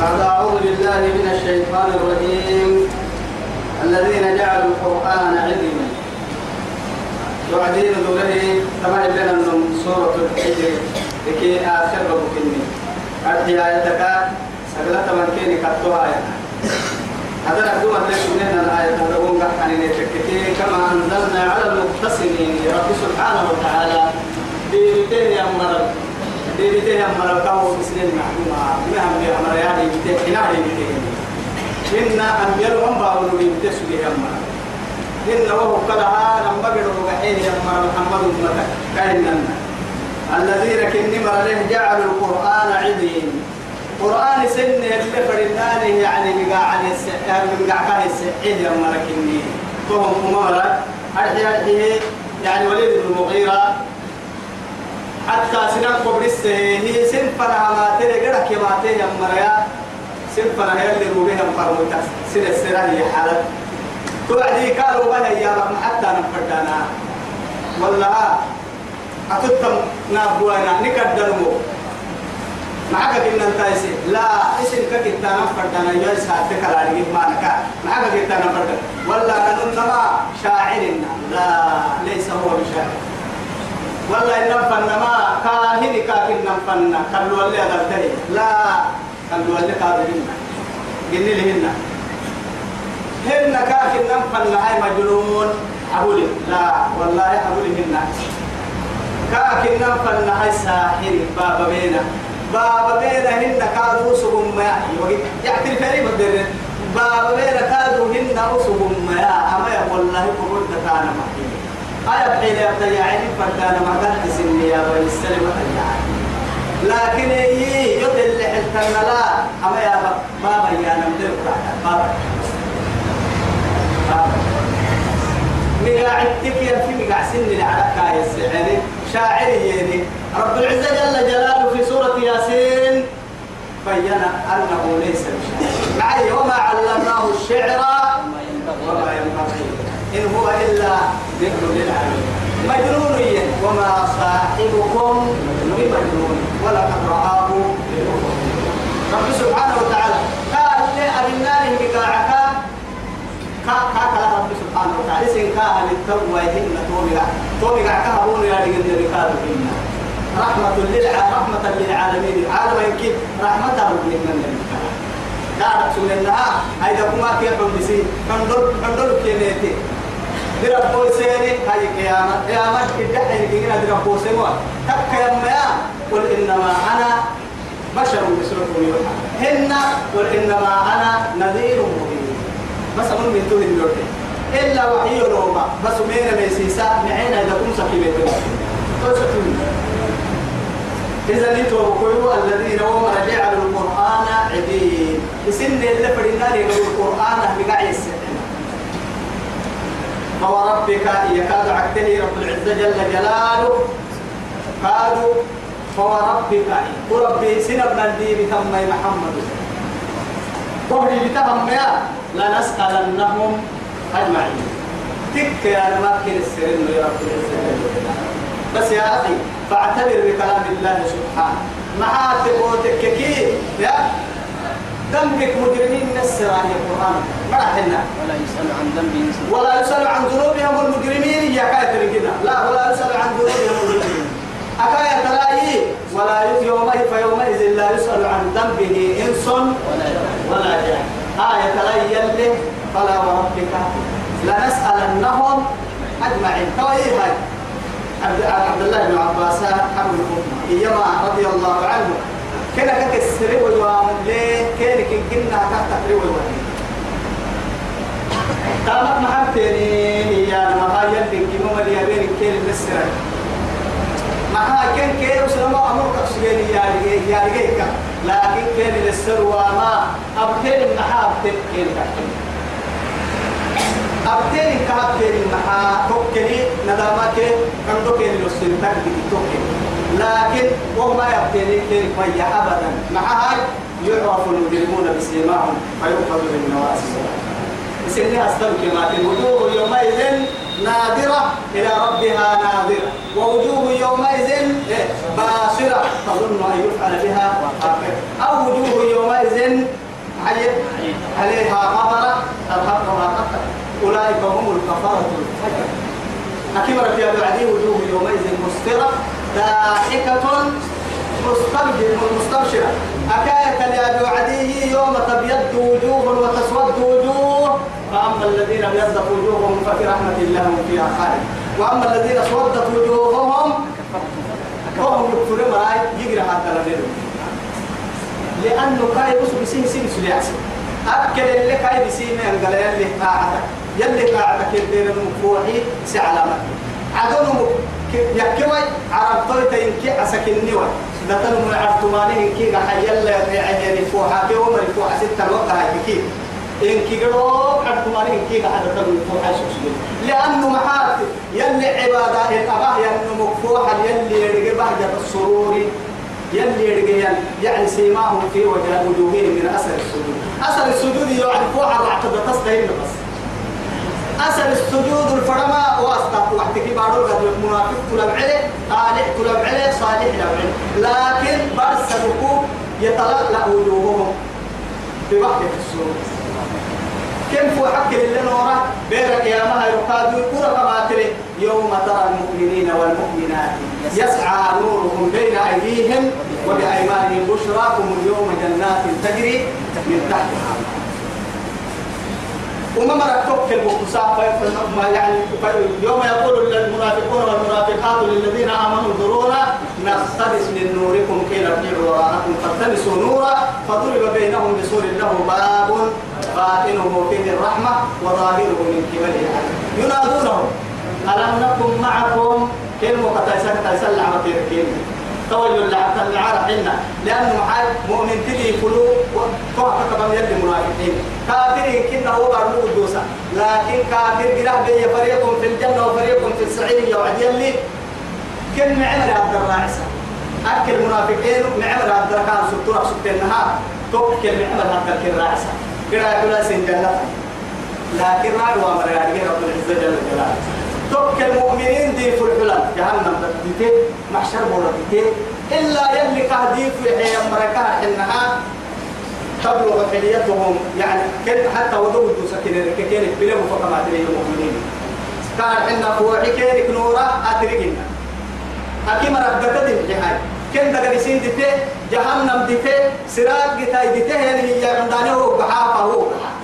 بعد أعوذ بالله من الشيطان الرجيم. الذين جعلوا القرآن عظيما يعدين دوله كما لنا سورة الحجر لكي آخر بكني أرحي آياتك سقلت من كيني كتوها هذا نقول لك من الآية تقول عن تكتي كما أنزلنا على المقتسمين رب سبحانه وتعالى بيتين يا مرض بيتين يا مرض كاو مسلم معلومة. مهم يا مرض يعني بيتين هنا بيتين إن أنبياء هم باولوا بيتين سبيه يا مرض إن وهو قالها لما قدروا بحين يا مرض محمد أمتك كائنا الذين كنمر له جعلوا القرآن عظيم قرآن سنة اللي فرنانه يعني بقى عن السحر بقى عن السحر يا مركني فهم أمارة أرحي أرحي يعني وليد بن المغيرة. حتى سنان قبرسة هي سنفنا ما تري قدك ما تري يا مريا. سنفنا هي اللي روبيها مفرموتا سنة السنة هي حالة. توعدي قالوا بها يا رحمة حتى نفردنا. والله أتتم نابوانا نكدرمو. معك كنا نتايسي. لا اسم كتا نفردنا يا ساتك على ما نكا معك كتا نفردنا. ولا كنما شاعرنا. لا ليس هو بشاعر. ولا إن فنما كاهن كاكن فن كلوا اللي أدرتني لا. كلوا اللي كاذبين جني لهن هن كاكن فن هاي مجنون. أقول لا. والله أقول هن كاكن فن هاي ساحر. بابا بينا. بابا بينا هن كادوا سبهم ما يعترف فريق الدرن بابا بينا كادوا هن أسبهم ما أما والله قبول تتانا محيي أنا بحيل يبدا يعني فردانا ما قد سني يا بني السلمة يعني لكن هي يد اللي حلتنا لا أما يا بابا يا نمدر بابا. بابا. مقاعدتك يا في مقاع سن العركة يا السعري شاعري يعني. رب العزة جل جلاله في سورة ياسين بين أنه ليس بشاعر. معي وما علمناه الشعر وما ينبغي. إن هو إلا ذكر للعالمين. مجنون وما صاحبكم بمجنون. ولقد رآه رب سبحانه وتعالى قال لي أبنانه بقاعك. كلا رب سبحانه وتعالى. سين كا للتوبة هن تومي تومي كهبون يا رجل ركاب هن رحمة للع رحمة للعالمين. العالم يمكن رحمة ربنا من قاعد سننا هيدا كما كيف بسي كندل كندل كينيتي درب بوسيني هاي قيامة قيامة هاي كده درب بوسيني تك يا قل إنما أنا بشر مثلكم يوحى هن قل إنما أنا نذير مبين بس أقول من دون اللوحة إلا وحي روما بس مين ميسيسا معينا إذا كنت سكيبت إذا نتوقعوا الذين هم جعلوا القرآن عبيد سن اللي فرنا القرآن بقاعد السنة فوربك يكاد عكته رب العزة جل جلاله. قالوا فوربك وربي سنب الدين تم محمد. وهي بتهم يا لنسألنهم أجمعين. تك يا ممكن السرين يا رب العزة. بس يا أخي فاعتبر بكلام الله سبحانه. مع تقوتك كي يا ذنبك مجرمين نسر عن القرآن ما حنا ولا يسأل عن ذنب إنسان ولا يسأل عن ذنوبهم المجرمين. يا كافر كده. لا ولا يسأل عن ذنوبهم المجرمين. أكاية تلاقي. ولا يومئذ فيومئذ لا يسأل عن ذنبه إنس ولا جاء آية تلاقي يلي فلا وربك لنسألنهم أجمعين. توي هاي. عبد عبد الله بن عباس حمل إيما رضي الله عنه. كنا كتسري ويوام ليه كان كنا كتسري ويوام تامت محبتني يا مهايل لك مما لي بين كيل المسر معها كان كيل وسلام أمر كسجين يا رجال يا رجال لكن كان للسر وما أبتين محابتين كيل كتير أبتين كابتين محا توكلي ندامك كم توكلي للسلطان بتوكلي لكن وما يبتلي للمية أبدا. مع هاي يعرف المجرمون بسيماهم فيؤخذ بالنواصي استمكن لكن وجوه يومئذ نادرة. إلى ربها ناظرة. ووجوه يومئذ إيه؟ باسرة. تظن أن يفعل بها أو وجوه يومئذ عليها غبرة ما قتل أولئك هم الكفرة الفجر. أكبر في أبو وجوه يومئذ مسترة ضاحكة مستبشرة مستبشرة. أكاية يا بعديه يوم تبيض وجوه وتسود وجوه. فأما الذين أبيضت وجوههم ففي رحمة الله هم فيها خالد وأما الذين أسودت وجوههم فهم يكفرون معي يقرأ هذا الرجل لأنه كاي بس بسين سين سلياسي أكل اللي كاي بسين من قال يلي قاعدة. يلي قاعدة كبير المفوحي سعلامة. عدو يكوي عرب طويتا ينكي عسكني وي نتن من عرفتماني ينكي قحا يلا يعني فوحا كي ومر فوحا ستة الوقت هاي كي. إنكي قروب عرفتماني ينكي قحا نتن من فوحا سوسي لأنه محارتي يلي عبادة الأباه ينمو مكفوحا يلي يرقى بهجة السرور يلي يرجعن يعني سيماهم في وجه وجوههم من أثر السجود. أثر السجود يعني فوق على عقد تستهين بس اثر السجود الفرما واسطة وحدك بارو قد منافق كلام عليه صالح كلام عليه صالح كلام عليه. لكن برس الركوب يتلألأ وجوههم بوحدة السجود. كم فو حق اللي نورا بير القيامة يقاد كما تري يوم ترى المؤمنين والمؤمنات يسعى نورهم بين أيديهم وبأيمانهم بشراكم اليوم جنات تجري من تحتها. وما مرة توكل بقصاء يعني يوم يقول المنافقون والمنافقات للذين آمنوا انظرونا نقتبس من نوركم كي نرجعوا وراءكم فالتمسوا نورا فضرب بينهم بسور له باب باطنه فيه الرحمة وظاهره من قبله ينادونهم ألم نكن معكم؟ كلمة كتايسا كتايسا لعمة لعبة العرب حنا لأنه محل مؤمن تلي فلو كوه كتبان يد منافقين. كافر كنا هو برلو الدوسة لكن كافر قراه بي فريق في الجنة وفريق في السعير يوعد يلي. كن معمر عبد الراعسة أكل منافقين معمر عبد الركان نهار. توكل معمر عبد الراعسة قراه كلا سن جنة لكن راعي وامر يعني رب العزة جل جلاله. توك المؤمنين دي في الحلم. جهنم بديته محشر بولدته إلا يلي قاعدين في حي أمريكا إنها تبلغ حليتهم. يعني كن حتى ودود سكين كين بلغوا فكما تري المؤمنين. كان حنا فوعي كين نورا أترينا أكيد مرة بدت الجهاي كن دقني سين دته جهنم دته سراج جتاي دته هي عندنا هو بحافة هو بحافة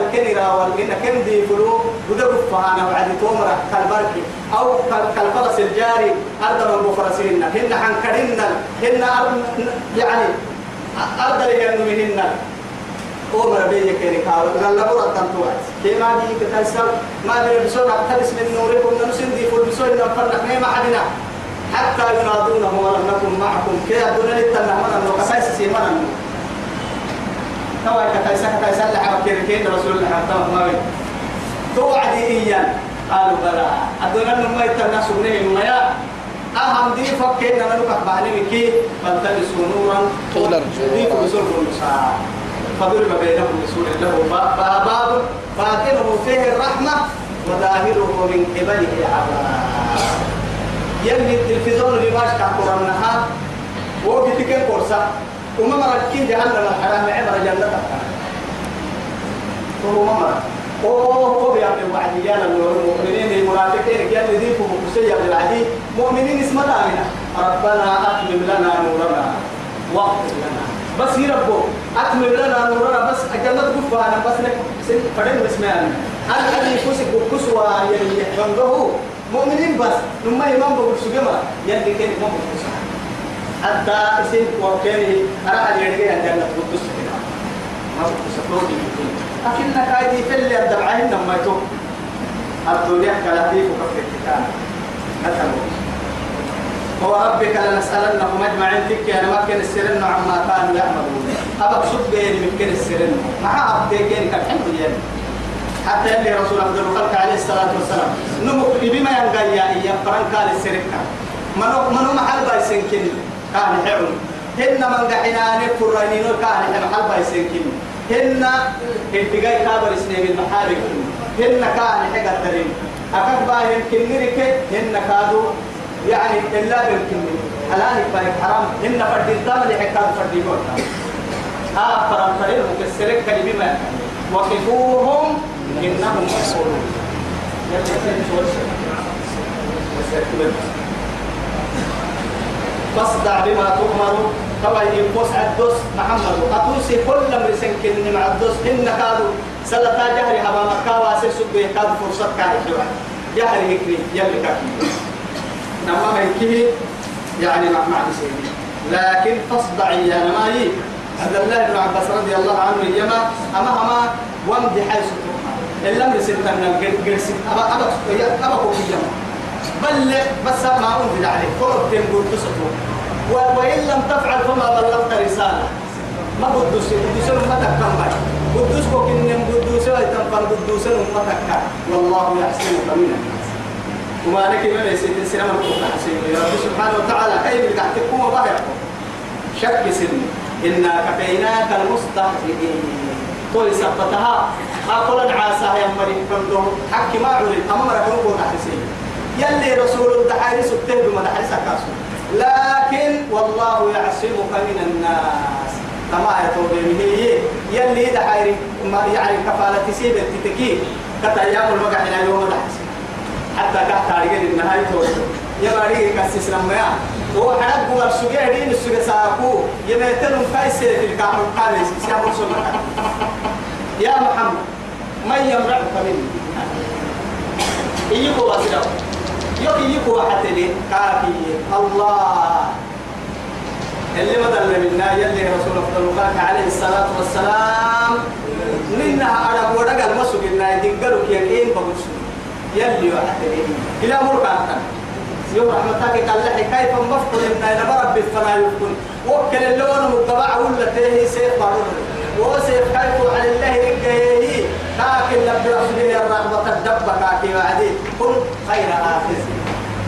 تلكني راول إن كم دي فلو بدو فهانا وعد تومرة كالبركي أو كالفرس الجاري أرض من بفرسين هن حنكرين هن يعني أرض لهن منهن أمر بي كيري كاو غلا برا تنتوات كما دي كتاسل ما دي بسون أقتبس من نوركم ننسن دي فل بسون نفرق ما عدنا. حتى ينادونه ولم نكن معكم. كي أدونا للتنمنا أنه كسايس سيمنا توأ كتايسا كتايسا لعب كيركين رسول الله حتى ما بي توعدي إيان قالوا بلى. أدونا نما يتنا سبنه ما يا أهم دي فكين نكح بعلي مكي فالتمسوا نورا. دي فبسول النساء فضرب بينهم بسور له باب. باطنه فيه الرحمة. وظاهره من قبله العذاب يلي التلفزيون اللي باش تحقرنها وبتكن كورسا وما مركين جهنم الحرام عبر جنة هو ما مرك هو هو بيعمل وعد يانا المؤمنين المنافقين لي ذيك مكسية بالعدي مؤمنين اسم دامنا. ربنا أتمم لنا نورنا. واغفر لنا. بس يربو أتمم لنا نورنا. بس أجلنا تقول أنا بس لك فدين اسمعني أنا أدي كوسك بكسوة يلي يحفظه مؤمنين بس نما إمام بقول سجمرة يلي كان إمام بقول حتى اسم وكانه أنا أدي يرجع عندنا تقول كده. ما لكنك هذه في اللي الدمعين لما يتوب. الدنيا كلاهيك وكفر الكتاب. مثلا. وربك لنسألنهم أجمعين تك أنا ما كان السرن عما كانوا يعملون. أبقى شوف بين ممكن السرن مع أبتيكين كالحمد لله حتى اللي رسول عبد الخلق عليه الصلاة والسلام. نمك بما ينقل يا إياه فرن كان السرن منو منو محل بايسن كن كان حعون هن من قحنا نكفر رينينو كان محل بايسن كن هن انتقاي كابر سنين المحارب هن كان حقا الدرين أكاد باهم كنيرك هن كادو يعني إلا بالكنير حلال بايك حرام. هن فردين اللي حكاد فردين قلنا آه فرام فريم مكسرك كلمة وقفوهم إنهم مسؤولون. فاصدع بما تؤمر. طبعا يقص عدوس محمد. أتوسي كل من سنكن مع الدوس. إن كادوا سلطا جهري هبا مكة واسر سبه كاد فرصة كاد جهري هكري يلي كاكي. نما هيكي يعني مع مع سيدي لكن فاصدع يا نماي عبد الله بن عباس رضي الله عنه يما أما أما وامدي حيث تؤمر. إلا من سنتنا الجرس أبا أبا أبا جمع بل بس ما أنزل عليك. قرب تنقل تسطو وإن لم تفعل فما بلغت رسالة. ما قدوس قدوس ما تكم باي قدوس كوكين قدوس ويتنفر قدوس تكم والله يحسنك من الناس. وما لك من يسير السلام يا رب سبحانه وتعالى كيف تحتكم وبهركم شك سن. إنا كفيناك المستهزئين. طول سبتها أقول عاسى يا مريم حكي ما عرف أمرك نقول حسين. يلي رسول الدحاري سبته بما دحاري سكاسو. لكن والله يعصمك من الناس. كما يتوب هي يلي دحاري ما يعني كفالة سيب التتكي. كتا أيام الوقع إلى يوم الحسين حتى تحت رجل النهاية توسو يا مريم كسس لما يا هو حرق هو السجى دين السجى ساكو يمتلون كايسة في الكامل قالس سيامر سمك يا محمد من يمرعك مني؟ إيكو باسلام يوكي يكو حتى لي كافي. الله. اللي مدل منا يلي رسول الله عليه الصلاة والسلام. منها أنا بودك المسوق إنها كي يقين بقص يلي وحتى لي إلى مركا يوم رحمتك قال لحي كيف مفقد إن أنا برب الفنا يكون وكل اللون مقبع ولا تهي سيف بارون. وسيف كيف على الله رجعه لكن لم يرسل الرغبة الدب كاكي وعدي. كن خير آخذ.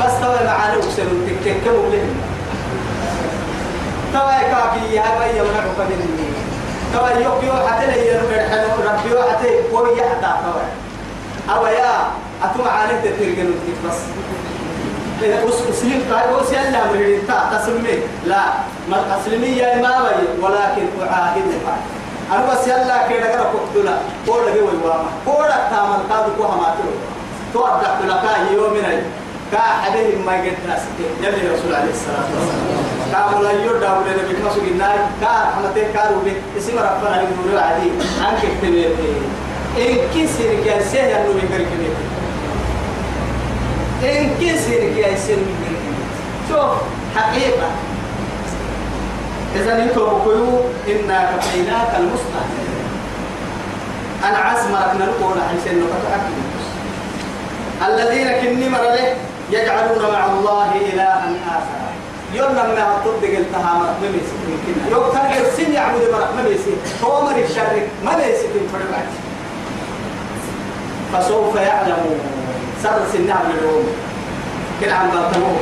بس توي معنا وكسر تكتكم لهم توي كاكي يا بي يمنعك مني. توي يوك يو حتى لي يرمي ربي يو حتى كوي يحتى توي أو يا أتوم عانك تترجل بس. أسلم قال وسأل لها مريد. تسلمي لا ما تسلمي يا إمامي ولكن أعاهدك أنا بس يلا كده كده كتلا كولا بيو يواما كولا تامل كادو كوها ما تلو. توقع لك يومنا كا حديه ما يجد ناس يلي رسول عليه الصلاة والسلام. كا ولا يرد أو لنا بكما سجنا كا حمته كارو بي. اسم ربنا يقول عادي أنك تبيه إن كسر كاسيه ينو يقرأ كده إن كسر كاسيه ينو شوف حقيقة. إذا نتوبكيو إنا كفيناك المستهزئ أنا عزمك نلقون حيث نفتحك الذين كني مرله يجعلون مع الله إلها آخر. يوم لما تطبق التهامر ما بيسك يمكن يوم تلقى السن يعبد مرق ما بيسك هو مر الشرك ما بيسك من فرقك فسوف يعلمون. سر سنها باليوم كده عم بطلوه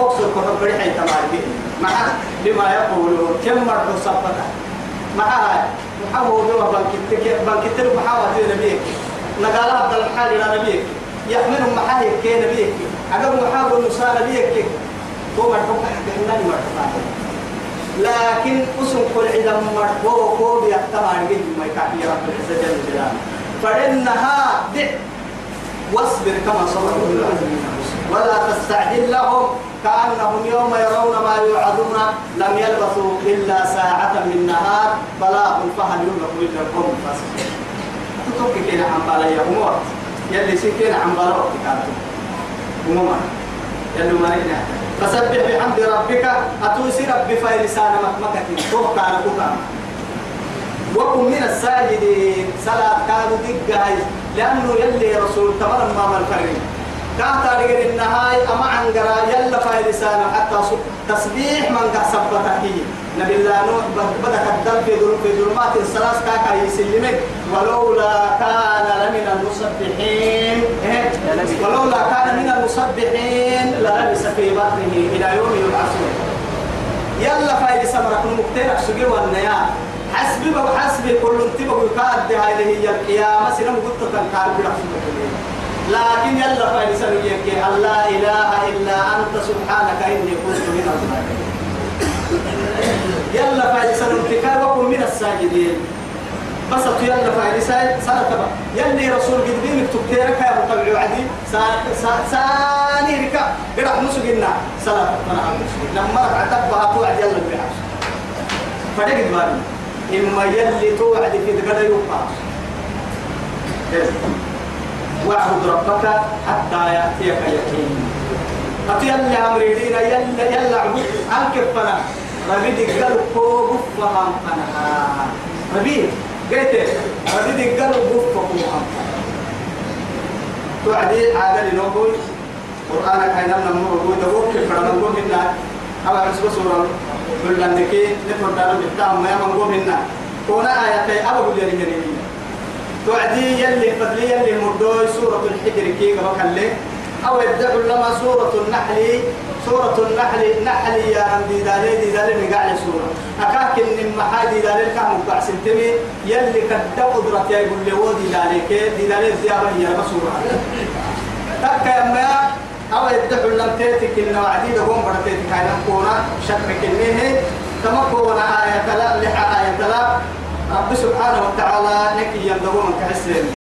صدرك فوكسر كفر بريحي تمارجه مع بما يقولون كم مرة صفتك مع هاي محاوه بما بنكتك بنكتك محاوة نبيك. نقال عبد الحال إلى نبيك. يحملهم محاهي كي نبيك. عقب محاوه نساء نبيك. هو مرحوك حتى حناني مرحوك لكن اسم كل عدم مرحوك هو بيحتمى رجل ما يكافي رب العزة جل جلاله. فإنها دع. واصبر كما صبر الرسل ولا تستعجل لهم. كأنهم يوم يرون ما يوعدون لم يلبثوا إلا ساعة من نهار بلاغ فهل يملك إلا القوم الفاسقين تتوقع كنا عن بالي أمور يلي سكين عن بالي وقتكاتهم أمور يلي ما نحن فسبح بحمد ربك. أتوسي ربي في لسان مكمكة. توقع لكم وكن من الساجدين. صلاة كانوا دقاي. لأنه يلي رسول تمر ما الكريم كاتا رجل النهاية أما عنقرا يلا في لسانه حتى تسبيح من كسبتك نبي الله نوح بدك الدم في ظلم في ظلمات الثلاث كاكا يسلمك. ولولا كان لمن المسبحين إيه؟ ولولا كان من المسبحين للبس في بطنه إلى يوم يبعثون يلا في لسانك المكترك سجوا والنيا. حسبي بقى حسبي كل انتبه يكاد هذه هي القيامة سنم قلت تنكار برحمتك لكن يلا فايلسان يكي الله إله إلا أنت سبحانك إني كنت من الظالمين. يلا فايسر انتكابكم من الساجدين؟ بس يلا فايسر سنة تبا يلي رسول قدبين تكتيرك يا مطلع وعدي سأني ركا قرأ نسجنا صلاة لما ركعت بها توعد يلا بيعش فدق دماني إما يلي توعد في دقنا يوقع. واعبد ربك حتى يأتيك اليقين. أتيلا أمريدين يلا يلا عبد. أنك فنا ربي دقل كوب فهم فنا ربي قلت ربي دقل كوب فهم توعدي عادل نقول قرآنك هاي نمنا مرغو دبوك فرنا نقول هنا أو عسب سورة كل عندك نفرد دارو بتاعهم ما يمنقول هنا كونا آياتي أبو بليري مريمين توعدي يلي فضلي يلي مردوي سورة الحجر كي قبل اللي أو يبدأ لما سورة النحل. سورة النحل نحل يا رمدي دالي دي دالي نقع سورة. أكاك إن محادي دالي كان مقع سنتمي. يلي كد قدرة يقول لي ودي دالي كي. دي دالي زيارة هي مسورة تكا يا أو يبدأ لما تيتك إن وعدي دقوم برتيتك هاي نقونا شكرك إنه تمكونا آية لا لحا آية لا. رب سبحانه وتعالى نكي يندقون كحسين